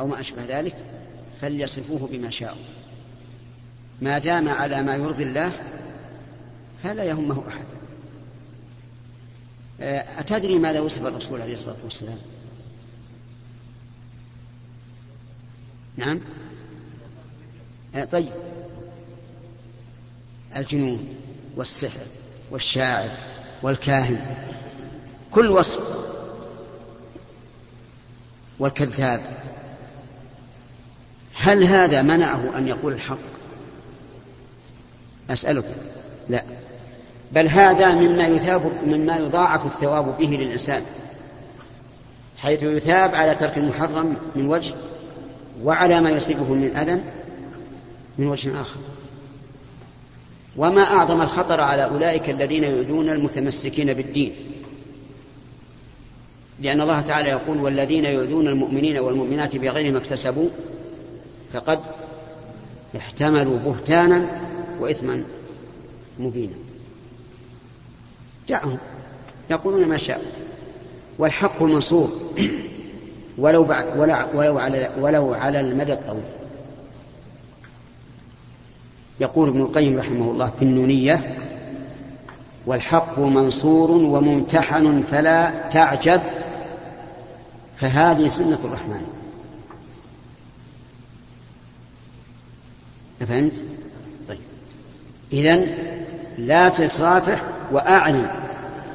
أو ما أشبه ذلك فليصفوه بما شاءوا. ما دام على ما يرضي الله فلا يهمه أحد. أتدري ماذا وصف الرسول عليه الصلاة والسلام؟ نعم. طيب. الجنون والسحر والشاعر والكاهن كل وصف. والكذاب. هل هذا منعه أن يقول الحق؟ أسألك لا. بل هذا مما يثاب مما يضاعف الثواب به للإنسان. حيث يثاب على ترك المحرم من وجه وعلى ما يصيبه من أذى من وجه آخر. وما أعظم الخطر على أولئك الذين يؤذون المتمسكين بالدين. لأن الله تعالى يقول والذين يؤذون المؤمنين والمؤمنات بغير ما اكتسبوا فقد احتملوا بهتانا وإثما مبينا. دعهم يقولون ما شاء. والحق منصور. ولو ولو على ولو على المدى الطويل. يقول ابن القيم رحمه الله في النونية والحق منصور وممتحن فلا تعجب فهذه سنة الرحمن. أفهمت؟ طيب إذن لا تتصافح وأعلن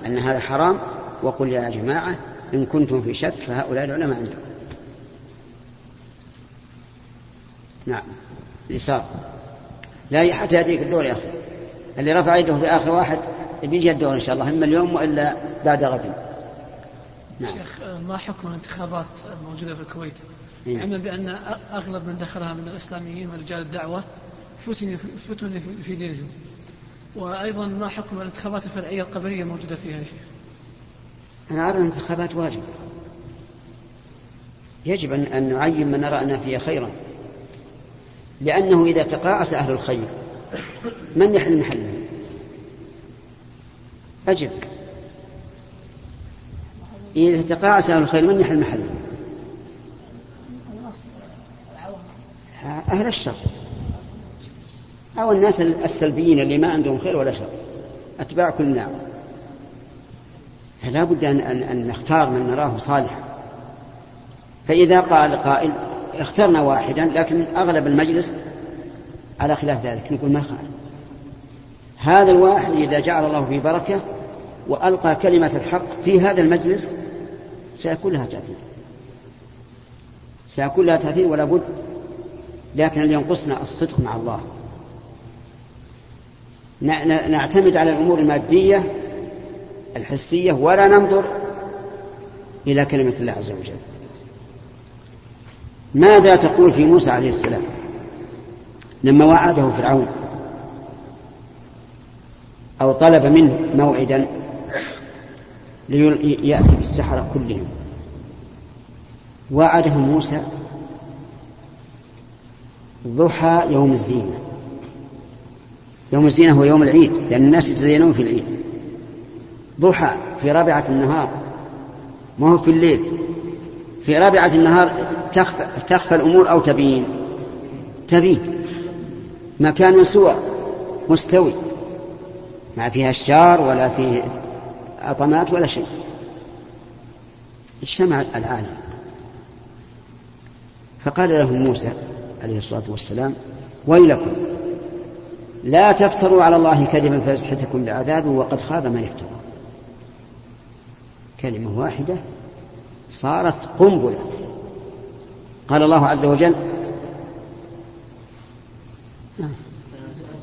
أن هذا حرام وقل يا جماعة إن كنتم في شك فهؤلاء العلماء عندكم نعم اليسار لا حتى يأتيك الدور يا أخي اللي رفع يده في آخر واحد بيجي الدور إن شاء الله إما اليوم وإلا بعد غد نعم. شيخ ما حكم الانتخابات الموجودة في الكويت. علما بأن أغلب من دخلها من الإسلاميين ورجال الدعوة فتن فتن في دينهم. وأيضا ما حكم الانتخابات الفرعية القبلية الموجودة فيها يا شيخ؟ أنا أرى الانتخابات واجبة. يجب أن نعين من نرى أن فيها خيرا. لأنه إذا تقاعس أهل الخير من يحل محله؟ أجب. إذا تقاعس أهل الخير من يحل محله؟ أهل الشر. أو الناس السلبيين اللي ما عندهم خير ولا شر. أتباع كل نعم فلا بد أن, أن, أن نختار من نراه صالحا. فإذا قال قائل اخترنا واحدا لكن أغلب المجلس على خلاف ذلك نقول ما خالف. هذا الواحد إذا جعل الله فيه بركة وألقى كلمة الحق في هذا المجلس سيكون لها تأثير. سيكون لها تأثير ولا بد لكن اللي ينقصنا الصدق مع الله. نعتمد على الأمور المادية الحسية ولا ننظر إلى كلمة الله عز وجل. ماذا تقول في موسى عليه السلام لما وعده فرعون؟ أو طلب منه موعدا ليأتي بالسحرة كلهم. وعده موسى ضحى يوم الزينة. يوم الزينة هو يوم العيد لأن الناس يتزينون في العيد. ضحى في رابعة النهار ما هو في الليل. في رابعة النهار تخفى, تخفى الأمور أو تبين. تبين. مكان سوى مستوي. ما فيها الشار ولا فيه عطمات ولا شيء. اجتمع العالم. فقال لهم موسى عليه الصلاة والسلام ويلكم. لا تفتروا على الله كذبا فيسحتكم بعذاب وقد خاب من افترى كلمة واحدة صارت قنبلة. قال الله عز وجل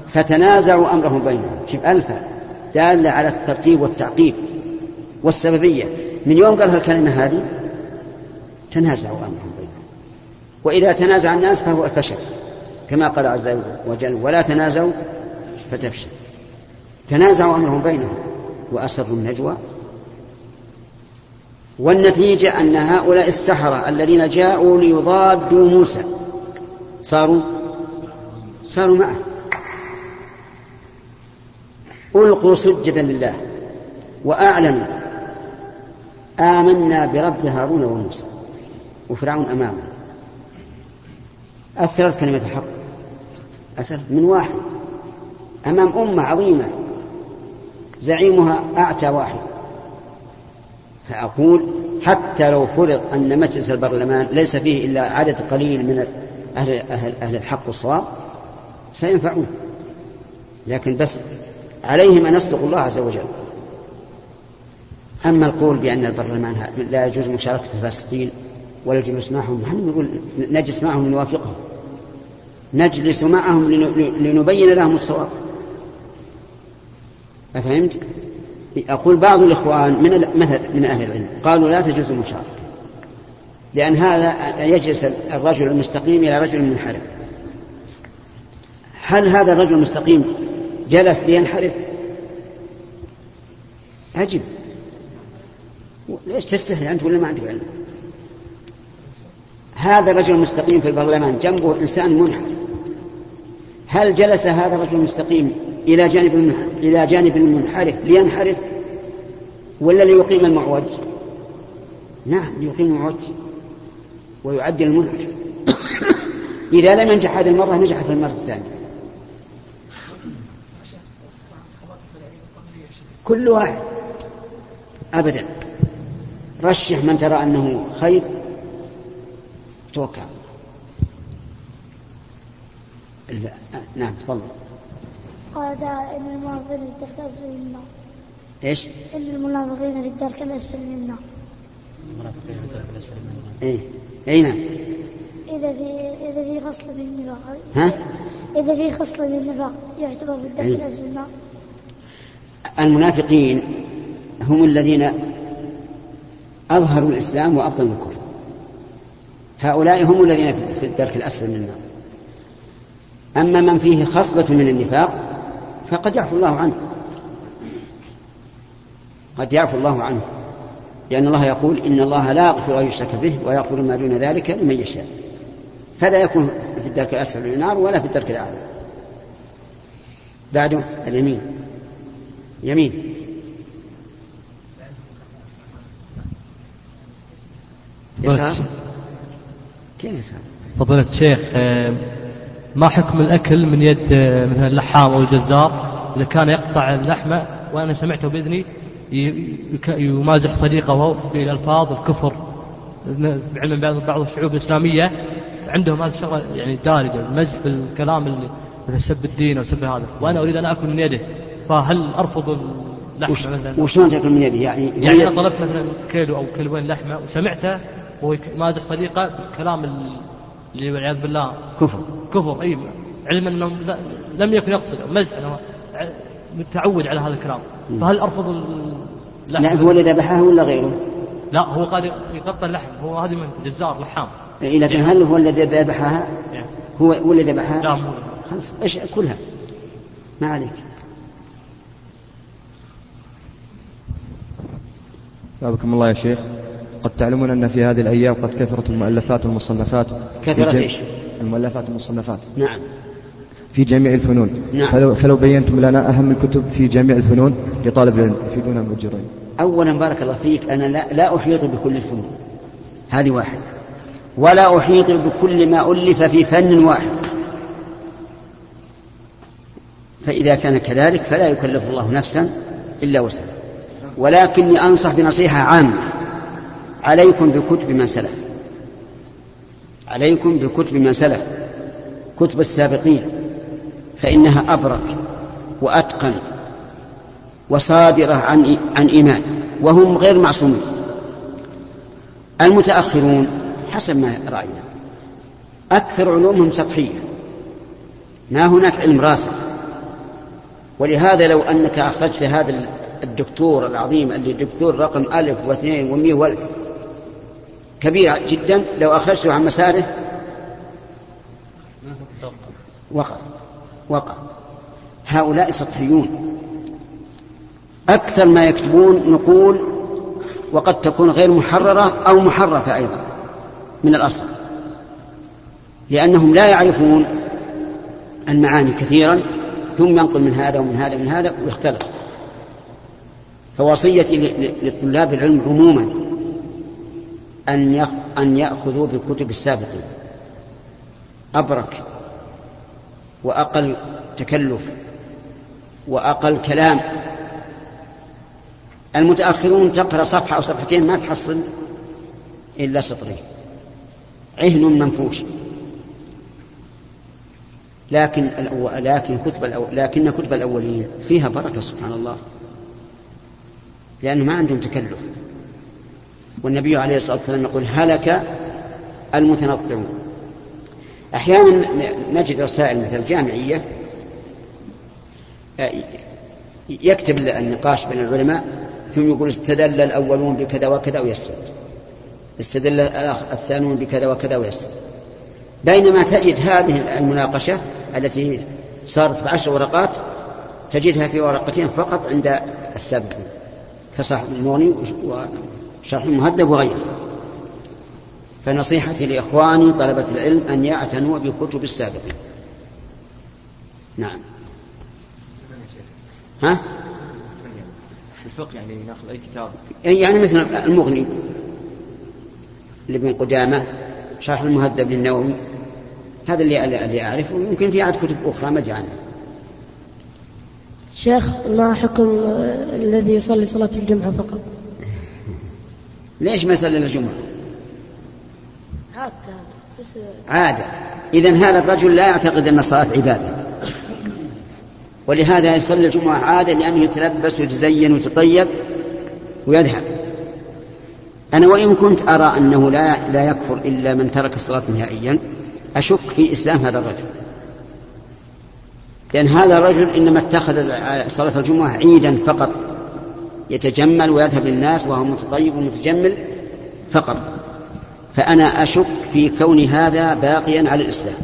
فتنازعوا أمرهم بينهم. شوف ألفا دالة على الترتيب والتعقيب والسببية. من يوم قال الكلمة هذه؟ تنازعوا أمرهم بينهم. وإذا تنازع الناس فهو الفشل كما قال عز وجل ولا تنازعوا فتفشل. تنازعوا أمرهم بينهم وأسروا النجوى. والنتيجة أن هؤلاء السحرة الذين جاءوا ليضادوا موسى صاروا صاروا معه. ألقوا سجدا لله وأعلنوا آمنا برب هارون وموسى. وفرعون أمامه. أثرت كلمة الحق أثرت من واحد. أمام أمة عظيمة. زعيمها أعتى واحد. فأقول حتى لو فرض أن مجلس البرلمان ليس فيه إلا عدد قليل من أهل, أهل, أهل الحق والصواب سينفعون. لكن بس عليهم أن يصدقوا الله عز وجل. أما القول بأن البرلمان لا يجوز مشاركة الفاسقين ولا الجلوس معهم نحن نقول نجلس معهم لنوافقهم؟ نجلس معهم لنبين لهم الصواب. أفهمت؟ أقول بعض الإخوان من مثل من أهل العلم قالوا لا تجوز المشاركة لأن هذا يجلس الرجل المستقيم إلى رجل منحرف. هل هذا الرجل المستقيم جلس لينحرف؟ أجب. ليش تستحي أنت ولا ما عندك علم؟ هذا الرجل المستقيم في البرلمان جنبه إنسان منحرف هل جلس هذا الرجل المستقيم إلى جانب إلى جانب المنحرف لينحرف ولا ليقيم المعوج؟ نعم ليقيم المعوج ويعدل المنحرف. إذا لم ينجح هذه المرة نجح في المرة الثانية. كل واحد. أبدا. رشح من ترى أنه خير. توكل نعم تفضل. قال تعالى إن المنافقين في الدرك الأسفل من النار إيش؟ إن المنافقين في الدرك الأسفل من النار المنافقين في الدرك الأسفل من النار إيه. أي نعم. إذا في إذا في خصلة من النفاق. ها؟ إذا في خصلة من النفاق يعتبر في الدرك إيه. الأسفل من النار المنافقين هم الذين أظهروا الإسلام وأبطنوا الكفر. هؤلاء هم الذين في الدرك الأسفل من النار أما من فيه خصلة من النفاق فقد يعفو الله عنه. قد يعفو الله عنه. لأن الله يقول إن الله لا يغفر أن يشرك به ويغفر ما دون ذلك لمن يشاء. فلا يكون في الدرك الأسفل من النار ولا في الدرك الأعلى. بعده اليمين. يمين. يسار. كيف يسار فضيلة الشيخ آه، ما حكم الأكل من يد آه، مثلا اللحام أو الجزار؟ إذا كان يقطع اللحمة وأنا سمعته بإذني يمازح صديقه بالألفاظ الكفر. بعلم بعض بعض الشعوب الإسلامية عندهم هذه الشغلة يعني دارجة المزح بالكلام اللي مثلا سب الدين أو سب هذا. وأنا أريد أن آكل من يده فهل أرفض اللحمة وش مثلا؟ وشلون تأكل من يده؟ يعني يعني أنا طلبت مثلا كيلو أو كيلوين لحمة وسمعته وهو يمازح صديقه بالكلام اللي والعياذ بالله. كفر. كفر إي. علما إنه لم يكن يقصد مزح. متعود على هذا الكلام. فهل أرفض اللحم لا هو اللي ذبحه ولا غيره؟ لا هو قال يقطع اللحم. هو هذه من جزار لحام إيه، لكن هل هو الذي ذبحها؟ يعني هو هو اللي ذبحها؟ لا مو خلاص إيش كلها؟ ما عليك. ثابكم الله يا شيخ. قد تعلمون أن في هذه الأيام قد كثرت المؤلفات والمصنفات في كثرت إيش؟ المؤلفات والمصنفات. نعم. في جميع الفنون. نعم. فلو, فلو بينتم لنا أهم الكتب في جميع الفنون لطالب العلم يفيدون مؤجرين اولا بارك الله فيك أنا لا, لا أحيط بكل الفنون. هذه واحدة. ولا أحيط بكل ما ألف في فن واحد. فإذا كان كذلك فلا يكلف الله نفسا إلا وسعها. ولكني أنصح بنصيحة عامة. عليكم بكتب من سلف. عليكم بكتب من سلف. كتب السابقين. فإنها أبرك وأتقن وصادرة عن عن إيمان وهم غير معصومين. المتأخرون حسب ما رأينا. أكثر علومهم سطحية. ما هناك علم راسخ. ولهذا لو أنك أخرجت هذا الدكتور العظيم اللي دكتور رقم ألف واثنين ومئة وألف كبير جدا. لو أخرجته عن مساره وقع وقع. هؤلاء سطحيون. أكثر ما يكتبون نقول وقد تكون غير محررة أو محرفة أيضا من الأصل لأنهم لا يعرفون المعاني كثيرا. ثم ينقل من هذا ومن هذا ومن هذا ويختلط فوصيتي لطلاب العلم عموما أن أن يأخذوا بكتب السابقين أبرك وأقل تكلف وأقل كلام. المتأخرون تقرأ صفحة أو صفحتين ما تحصل إلا سطرين عهن منفوش. لكن الأو... لكن كتب الأو... لكن كتب الأولين فيها بركة سبحان الله. لأنه ما عندهم تكلف. والنبي عليه الصلاة والسلام يقول هلك المتنطعون. أحيانا نجد رسائل مثل جامعية يكتب النقاش بين العلماء ثم يقول استدل الأولون بكذا وكذا ويسرد. استدل الثانون بكذا وكذا ويسرد. بينما تجد هذه المناقشة التي صارت بعشر ورقات تجدها في ورقتين فقط عند السابقين كصاحب المغني وشرح المهذب وغيره. فنصيحتي لإخواني طلبة العلم أن يعتنوا بكتب السابقين نعم. ها؟ الفقه يعني ناخذ أي كتاب؟ يعني مثل المغني لابن قدامة شرح المهذب للنووي. هذا اللي اللي أعرفه. يمكن في عاد كتب أخرى ما عنها شيخ ما حكم الذي يصلي صلاة الجمعة فقط؟ ليش ما يصلي الجمعة؟ عادة عادة. إذا هذا الرجل لا يعتقد أن الصلاة عبادة. ولهذا يصلي الجمعة عادة لأنه يتلبس ويتزين ويتطيب ويذهب. أنا وإن كنت أرى أنه لا لا يكفر إلا من ترك الصلاة نهائيا أشك في إسلام هذا الرجل. لأن هذا الرجل إنما اتخذ صلاة الجمعة عيدا فقط. يتجمل ويذهب للناس وهو متطيب ومتجمل فقط. فأنا أشك في كون هذا باقيا على الإسلام.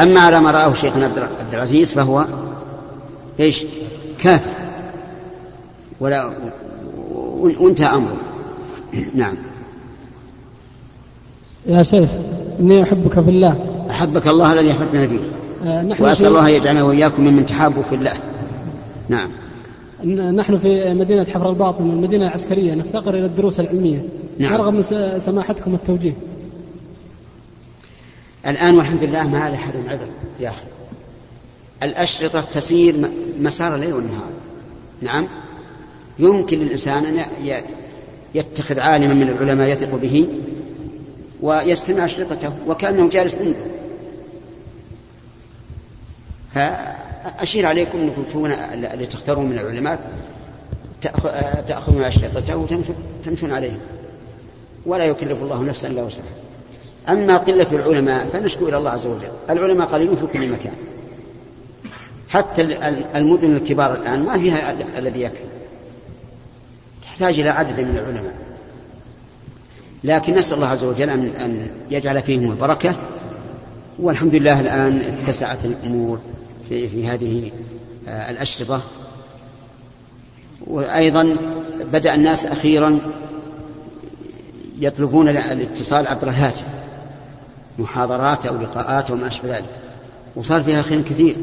أما على ما رآه شيخنا عبد العزيز فهو إيش؟ كافر. ولا وانتهى أمره. نعم. يا شيخ إني أحبك في الله. أحبك الله الذي أحببتنا فيه. آه، نحن وأسأل الله أن يجعلنا وإياكم ممن تحابوا في الله. نعم. نحن في مدينة حفر الباطن المدينة العسكرية نفتقر إلى الدروس العلمية. نعم. نرغب من سماحتكم التوجيه. الآن والحمد لله ما لأحد عذر يا أخي. الأشرطة تسير مسار الليل والنهار. نعم. يمكن للإنسان أن يتخذ عالما من العلماء يثق به ويستمع أشرطته وكأنه جالس عنده. فأشير عليكم أنكم تكون اللي تختارون من العلماء تأخ- تأخذون أشرطته وتمشون عليه ولا يكلف الله نفسا إلا وسعها. أما قلة العلماء فنشكو إلى الله عز وجل. العلماء قليلون في كل مكان. حتى ال- ال- المدن الكبار الآن ما فيها ال- الذي يكفي. تحتاج إلى عدد من العلماء. لكن نسأل الله عز وجل أن يجعل فيهم البركة. والحمد لله الآن اتسعت الأمور. في, في هذه آه، الأشرطة. وأيضا بدأ الناس أخيرا يطلبون الاتصال عبر الهاتف محاضرات أو لقاءات وما أشبه ذلك. وصار فيها خير كثير.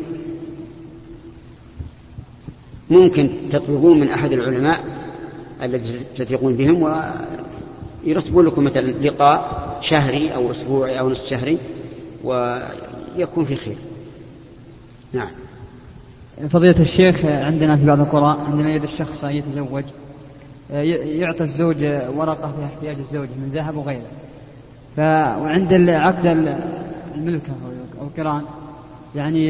ممكن تطلبون من أحد العلماء الذي تثقون بهم ويرتبون لكم مثلا لقاء شهري أو أسبوعي أو نصف شهري ويكون في خير. نعم. فضيلة الشيخ عندنا في بعض القرى عندما يريد الشخص أن يتزوج يعطي الزوج ورقة فيها احتياج الزوج من ذهب وغيره. ف وعند عقد الملكة أو القران يعني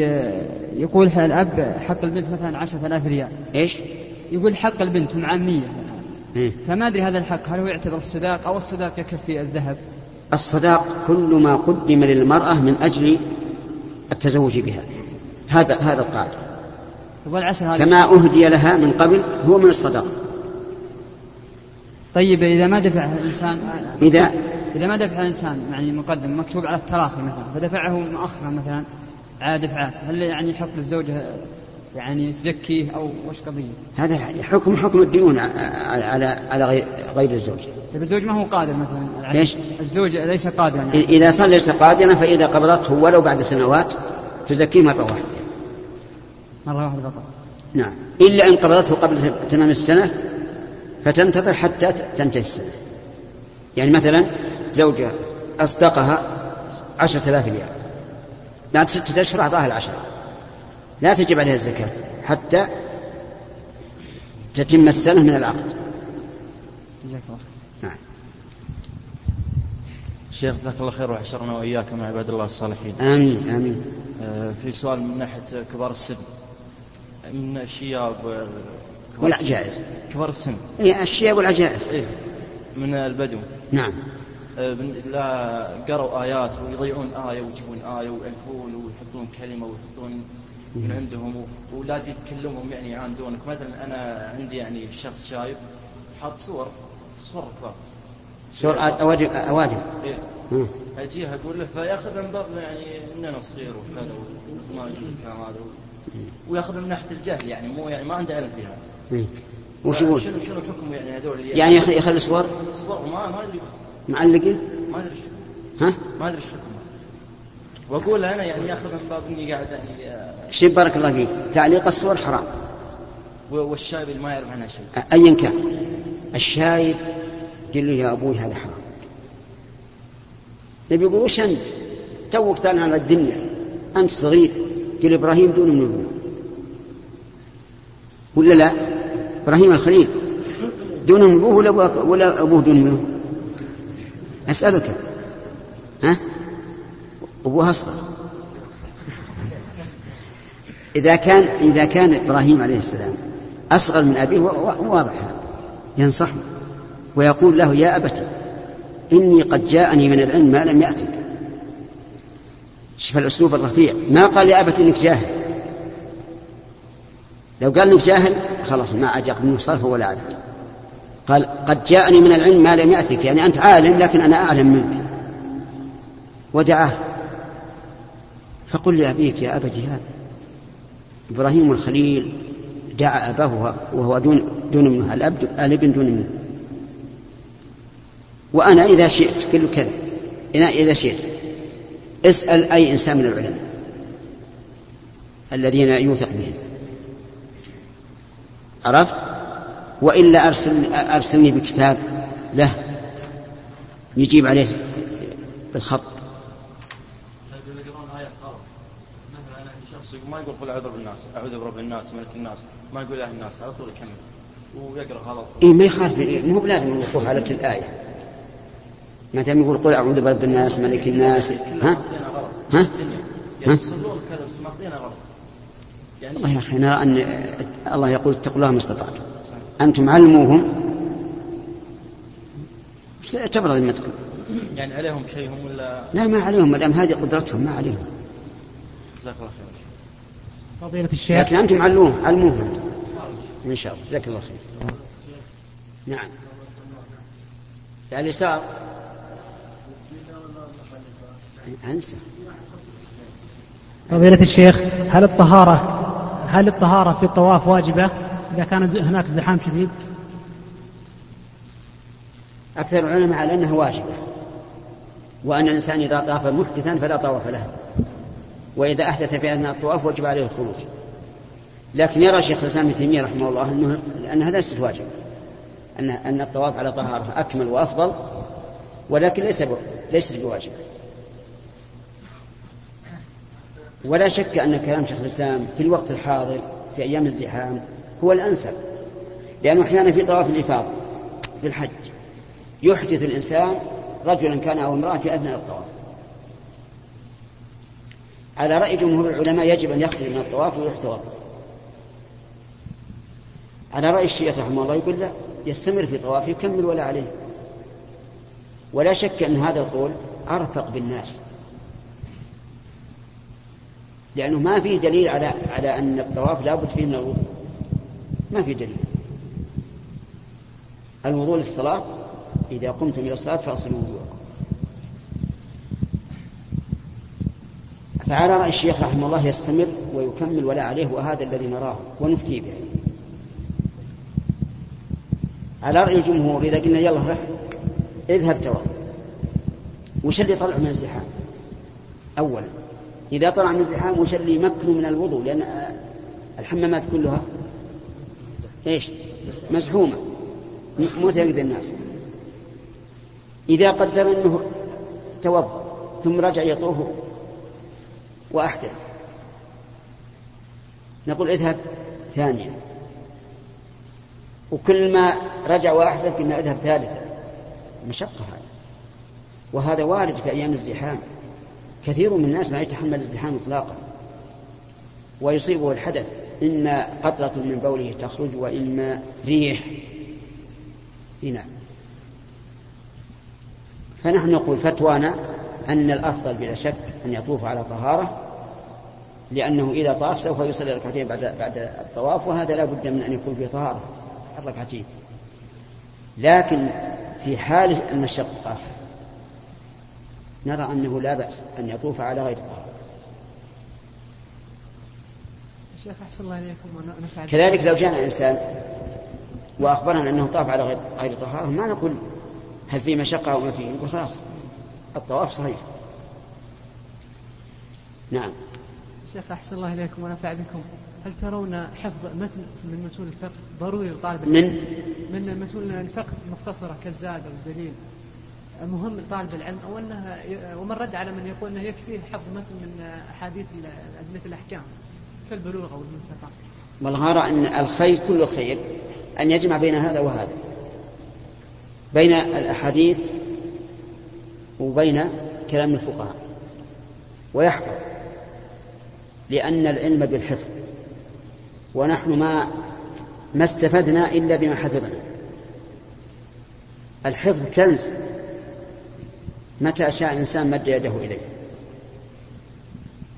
يقول الأب حق البنت مثلا عشرة آلاف ريال. إيش؟ يقول حق البنت هم عامية إيه؟ فما أدري هذا الحق هل هو يعتبر الصداق أو الصداق يكفي الذهب؟ الصداق كل ما قدم للمرأة من أجل التزوج بها. هذا هذا القاعدة والعشر كما أهدي لها من قبل هو من الصدقة طيب إذا ما دفع الإنسان إذا إذا ما دفع الإنسان يعني مقدم مكتوب على التراخي مثلا فدفعه مؤخرا مثلا على دفعات هل يعني حق للزوجة يعني تزكيه أو وش قضية؟ هذا حكم حكم الديون على على غير, غير الزوج طيب الزوج ما هو قادر مثلا ليش؟ الزوج ليس قادرا يعني. إذا صار ليس قادرا فإذا قبضته ولو بعد سنوات تزكيه مرة واحدة مرة واحدة فقط. نعم. إلا إن قبضته قبل تمام السنة فتنتظر حتى تنتهي السنة. يعني مثلا زوجها أصدقها عشرة آلاف ريال. بعد ستة أشهر أعطاها العشرة. لا تجب عليها الزكاة حتى تتم السنة من العقد. جزاك الله نعم. شيخ جزاك الله خير وحشرنا وإياكم مع عباد الله الصالحين. آمين آمين. آه، في سؤال من ناحية كبار السن. من الشياب آه، والعجائز كبار السن. هي الشياب والعجائز إيه من البدو. نعم. آه، لا قروا آيات ويضيعون آية ويجيبون آية ويألفون ويحطون كلمة ويحطون من عندهم ولا تكلمهم يعني يعاندونك مثلا أنا عندي يعني شخص شايب حاط صور صور كبار سور أوادم أوادم إيه. مم. أجيها أقول له فيأخذ باب يعني إننا صغير وكذا وما يجوز الكلام هذا. وياخذ من ناحية الجهل يعني مو يعني ما عنده علم فيها. إيه. وش يقول؟ شنو شنو حكم يعني هذول؟ اللي يعني يخلي صور صور ما ما أدري. معلقين ما أدري ها؟ ما أدري إيش حكمه. وأقول أنا يعني ياخذ من باب إني قاعد يعني آه، شيء بارك الله فيك. تعليق الصور حرام. والشايب اللي ما يعرف عنها شيء. أيا كان. الشايب قل له يا أبوي هذا حرام. يبي يقول وش أنت؟ توك طالع على الدنيا. أنت صغير. قل إبراهيم دون من أبوه ولا لا؟ إبراهيم الخليل. دون أبوه ولا ولا أبوه دون منه أسألك. ها؟ أبوه أصغر. إذا كان إذا كان إبراهيم عليه السلام أصغر من أبيه واضح ينصحه ويقول له يا أبت إني قد جاءني من العلم ما لم يأتك. شوف الأسلوب الرفيع. ما قال يا أبت إنك جاهل. لو قال إنك جاهل خلاص ما يقبل منه صرف ولا عدل. قال قد جاءني من العلم ما لم يأتك. يعني أنت عالم لكن أنا أعلم منك. ودعاه. فقل لأبيك يا أبت هذا إبراهيم الخليل دعا أباه وهو دون دون منه الأب الابن دون منه وأنا إذا شئت قل كذا إذا شئت. اسأل أي إنسان من العلماء الذين يوثق بهم. عرفت؟ وإلا أرسل أرسلني بكتاب له يجيب عليه بالخط. ما يقول قل اعوذ بالناس أعوذ برب الناس ملك الناس ما يقول إله الناس على طول يكمل. ويقرأ غلط إيه ما يخالف مو بلازم الوقوف على كل آية ما دام يقول قل أعوذ برب الناس ملك الناس ها؟ ها؟ ها؟ يعني يصلون كذا بس ماخذينها غلط يعني والله يا أخي نرى أن الله يقول اتقوا الله ما استطعتم. أنتم علموهم. وش تبرد ذمتكم. يعني عليهم شيء هم ولا؟ لا ما عليهم. ما دام هذه قدرتهم ما عليهم. جزاك الله خير. فضيلة الشيخ. لكن أنتم علموهم علموهم. إن شاء الله. جزاك الله خير. نعم. على اليسار. أنسى. فضيلة الشيخ هل الطهارة هل الطهارة في الطواف واجبة؟ إذا كان هناك زحام شديد؟ أكثر العلماء على أنها واجبة وأن الإنسان إذا طاف محدثا فلا طواف له. وإذا أحدث في أثناء الطواف وجب عليه الخروج. لكن يرى شيخ الإسلام ابن تيمية رحمه الله أنه أنها ليست واجبة. أن أن الطواف على طهارة أكمل وأفضل ولكن ليس ليست بواجبة. ولا شك أن كلام شيخ الإسلام في الوقت الحاضر في أيام الزحام هو الأنسب لأنه أحيانا في طواف الإفاضة في الحج يحدث الإنسان رجلا كان أو امرأة في أثناء الطواف. على رأي جمهور العلماء يجب أن يخرج من الطواف ويروح على رأي الشيخ رحمه الله يقول لا يستمر في طوافه يكمل ولا عليه. ولا شك أن هذا القول أرفق بالناس. لأنه ما في دليل على على أن الطواف لابد فيه من الوضوء. ما في دليل. الوضوء للصلاة إذا قمتم إلى الصلاة فأصلوا وضوءكم. فعلى رأي الشيخ رحمه الله يستمر ويكمل ولا عليه وهذا الذي نراه ونفتي به. على رأي الجمهور إذا قلنا يلا رح اذهب توضأ وش اللي طلع من الزحام؟ أولا إذا طلع من الزحام وش اللي يمكنه من الوضوء لأن الحمامات كلها إيش؟ مزحومة. مو تقدر الناس. إذا قدر أنه توضأ ثم رجع يطوف وأحدث نقول اذهب ثانيا. وكل ما رجع وأحدث قلنا اذهب ثالثا. مشقة هذا وهذا وارد في أيام الزحام. كثير من الناس ما يتحمل الزحام إطلاقا. ويصيبه الحدث إما قطرة من بوله تخرج وإما ريح. نعم. فنحن نقول فتوانا أن الأفضل بلا شك أن يطوف على طهارة لأنه إذا طاف سوف يصلي ركعتين بعد بعد الطواف وهذا لا بد من أن يكون فيه طهارة الركعتين. لكن في حال المشقة نرى أنه لا بأس أن يطوف على غير طهارة. شيخ أحسن الله إليكم ونفع كذلك لو جاءنا إنسان وأخبرنا أنه طاف على غير غير طهارة ما نقول هل في مشقة أو ما فيه نقول خلاص الطواف صحيح. نعم. شيخ أحسن الله إليكم ونفع بكم. هل ترون حفظ متن من متون الفقه؟ ضروري لطالب من؟ من متون الفقه مختصرة كالزاد أو الدليل مهم لطالب العلم أو أنها ومن رد على من يقول أنه يكفيه حفظ متن من أحاديث أدلة الأحكام كالبلوغ أو المنتقى والله أرى أن الخير كل الخير أن يجمع بين هذا وهذا. بين الأحاديث وبين كلام الفقهاء ويحفظ. لأن العلم بالحفظ. ونحن ما ما استفدنا إلا بما حفظنا. الحفظ كنز. متى شاء الإنسان مد يده إليه.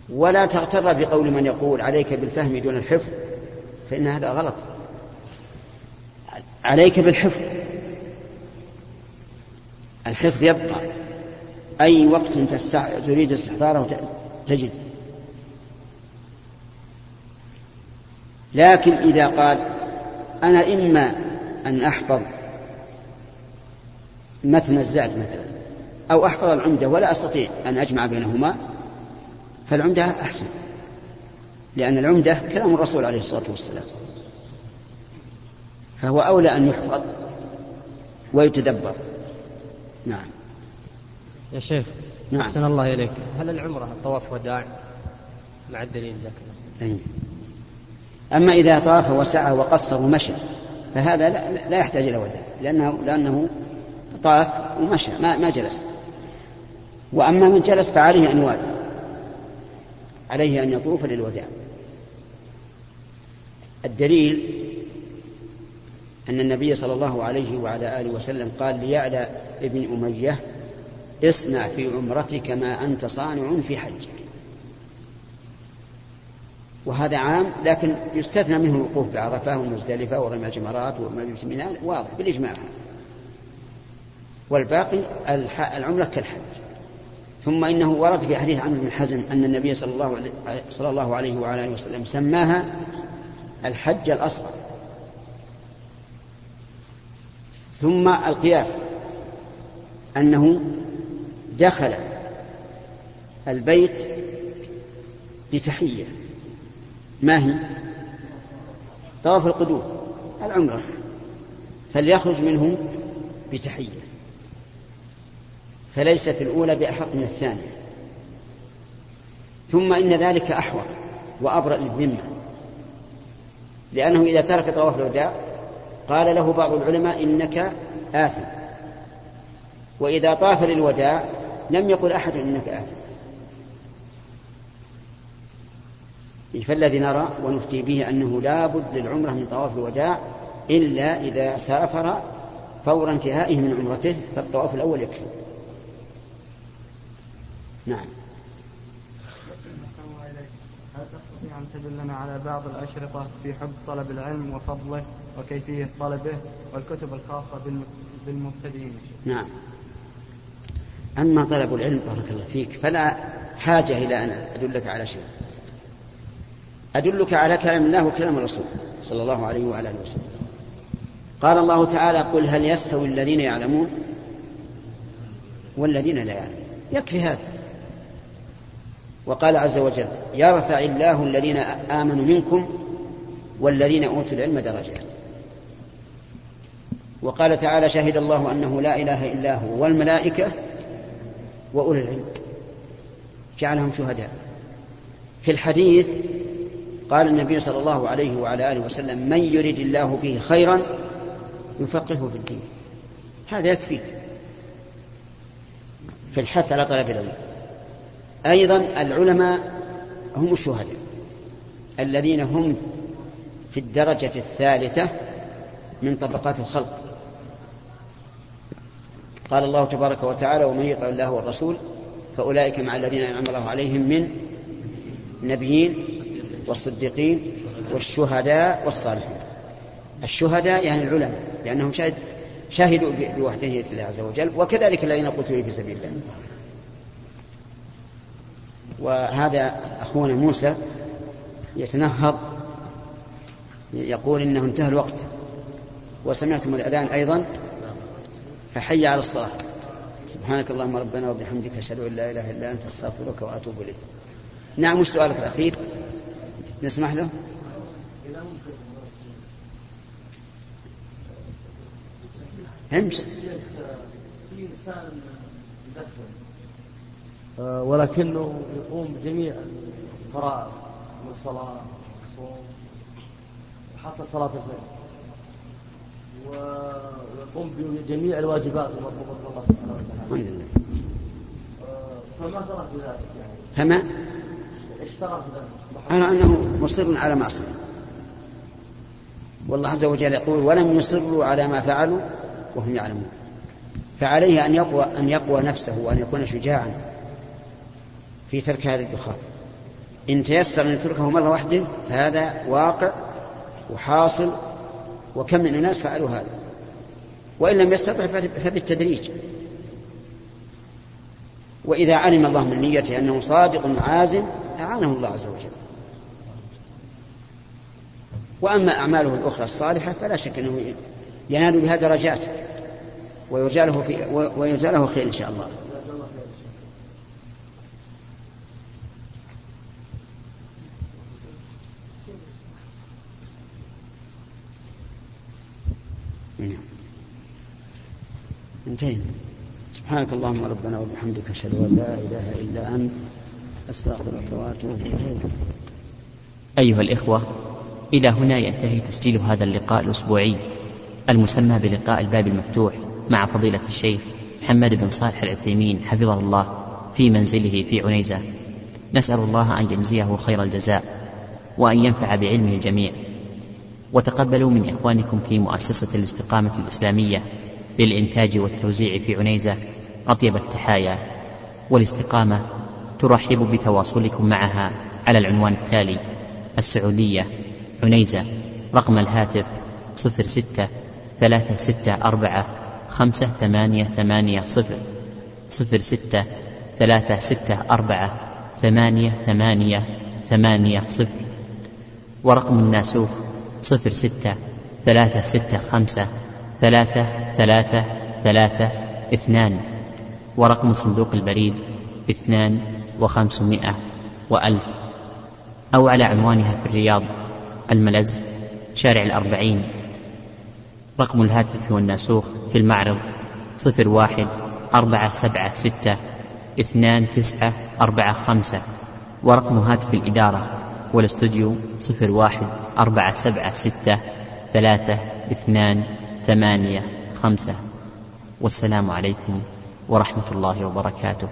ولا تغتر بقول من يقول عليك بالفهم دون الحفظ فإن هذا غلط. عليك بالحفظ. الحفظ يبقى. أي وقت تستع... تريد استحضاره تجد. لكن إذا قال أنا إما أن أحفظ متن الزاد مثلا أو أحفظ العمدة ولا أستطيع أن أجمع بينهما فالعمدة أحسن لأن العمدة كلام الرسول عليه الصلاة والسلام. فهو أولى أن يحفظ ويتدبر. نعم. يا شيخ نعم. أحسن الله إليك. هل العمرة الطواف وداع مع الدليل ذاك أي. أما إذا طاف وسعى وقصر ومشى فهذا لا, لا يحتاج إلى وداع لأنه لأنه طاف ومشى ما, ما جلس. وأما من جلس فعليه أن يوالي عليه أن يطوف للوداع. الدليل أن النبي صلى الله عليه وعلى آله وسلم قال ليعلى ابن أمية اصنع في عمرتك ما أنت صانع في حجك. وهذا عام لكن يستثنى منه الوقوف بعرفة ومزدلفة ورمي الجمرات ومجلس منى واضح بالإجماع. والباقي العمرة كالحج. ثم إنه ورد في حديث عمرو بن حزم أن النبي صلى الله عليه, صلى الله عليه وعلى آله وسلم سماها الحج الأصغر. ثم القياس أنه دخل البيت بتحية. ما هي؟ طواف القدوم العمرة. فليخرج منه بتحية. فليست الأولى بأحق من الثانية. ثم إن ذلك أحوط وأبرأ للذمة. لأنه إذا ترك طواف الوداع قال له بعض العلماء إنك آثم. وإذا طاف للوداع لم يقل أحد إنك آثم. فالذي نرى ونفتي به أنه لا بد للعمرة من طواف الوداع إلا إذا سافر فور انتهائه من عمرته فالطواف الأول يكفي. نعم. هل تستطيع أن تدلنا على بعض الأشرطة في حب طلب العلم وفضله وكيفية طلبه والكتب الخاصة بالمبتدئين؟ نعم. أما طلب العلم بارك الله فيك فلا حاجة إلى أن أدلك على شيء. أدلك على كلام الله وكلام الرسول صلى الله عليه وعلى آله وسلم. قال الله تعالى قل هل يستوي الذين يعلمون والذين لا يعلمون. يكفي هذا. وقال عز وجل يرفع الله الذين آمنوا منكم والذين أوتوا العلم درجات. وقال تعالى شهد الله أنه لا إله إلا هو والملائكة وأولي العلم. جعلهم شهداء. في الحديث قال النبي صلى الله عليه وعلى آله وسلم من يرد الله به خيرا يفقهه في الدين. هذا يكفيك في الحث على طلب العلم. أيضا العلماء هم الشهداء الذين هم في الدرجة الثالثة من طبقات الخلق. قال الله تبارك وتعالى ومن يطع الله والرسول فأولئك مع الذين أنعم الله عليهم من النبيين والصديقين والشهداء والصالحين. الشهداء يعني العلماء لأنهم شهد شهدوا بوحدانية الله عز وجل وكذلك الذين قتلوا في سبيل الله. وهذا أخونا موسى يتنهض يقول إنه انتهى الوقت وسمعتم الأذان أيضا فحي على الصلاة. سبحانك اللهم ربنا وبحمدك أشهد أن لا إله إلا أنت أستغفرك وأتوب إليك. نعم وش سؤالك الأخير؟ نسمح له؟ امشي في إنسان آه، ولكنه يقوم بجميع الفرائض من الصلاة الصوم وحتى صلاة الليل ويقوم بجميع الواجبات المطلوبة من الله سبحانه وتعالى. الحمد لله. آه، فما ترى في ذلك يعني؟ فما؟ إيش ترى في ذلك؟ أنا أنه مصر على معصية والله عز وجل يقول ولم يصروا على ما فعلوا وهم يعلمون فعليه أن يقوى أن يقوى نفسه وأن يكون شجاعا في ترك هذا الدخان. إن تيسر أن يتركه مرة واحدة فهذا واقع وحاصل وكم من الناس فعلوا هذا. وإن لم يستطع فبالتدريج. وإذا علم الله من نيته أنه صادق عازم أعانه الله عز وجل. وأما أعماله الأخرى الصالحة فلا شك أنه ينال بها درجات ويرجى له في ويرجى له خير إن شاء الله نعم. انتهينا. سبحانك اللهم ربنا وبحمدك أشهد أن لا إله إلا أنت أستغفرك وأتوب إليك. أيها الإخوة إلى هنا ينتهي تسجيل هذا اللقاء الأسبوعي المسمى بلقاء الباب المفتوح مع فضيلة الشيخ محمد بن صالح العثيمين حفظه الله في منزله في عنيزة. نسأل الله أن يجزيه خير الجزاء وأن ينفع بعلمه الجميع. وتقبلوا من إخوانكم في مؤسسة الاستقامة الإسلامية للإنتاج والتوزيع في عنيزة أطيب التحايا والاستقامة ترحب بتواصلكم معها على العنوان التالي السعودية عنيزة رقم الهاتف صفر ستة ثلاثة ستة أربعة خمسة ثمانية ثمانية صفر صفر ستة ثلاثة ستة أربعة ثمانية ثمانية ثمانية صفر. ورقم الناسوخ صفر ستة ثلاثة ستة خمسة ثلاثة ثلاثة ثلاثة اثنان. ورقم صندوق البريد اثنان وخمسمائة وألف. أو على عنوانها في الرياض الملز شارع الأربعين. رقم الهاتف والناسوخ في المعرض صفر واحد أربعة سبعة ستة اثنان تسعة أربعة خمسة. ورقم هاتف الإدارة والاستوديو صفر واحد أربعة سبعة ستة ثلاثة اثنان ثمانية خمسة. والسلام عليكم ورحمة الله وبركاته.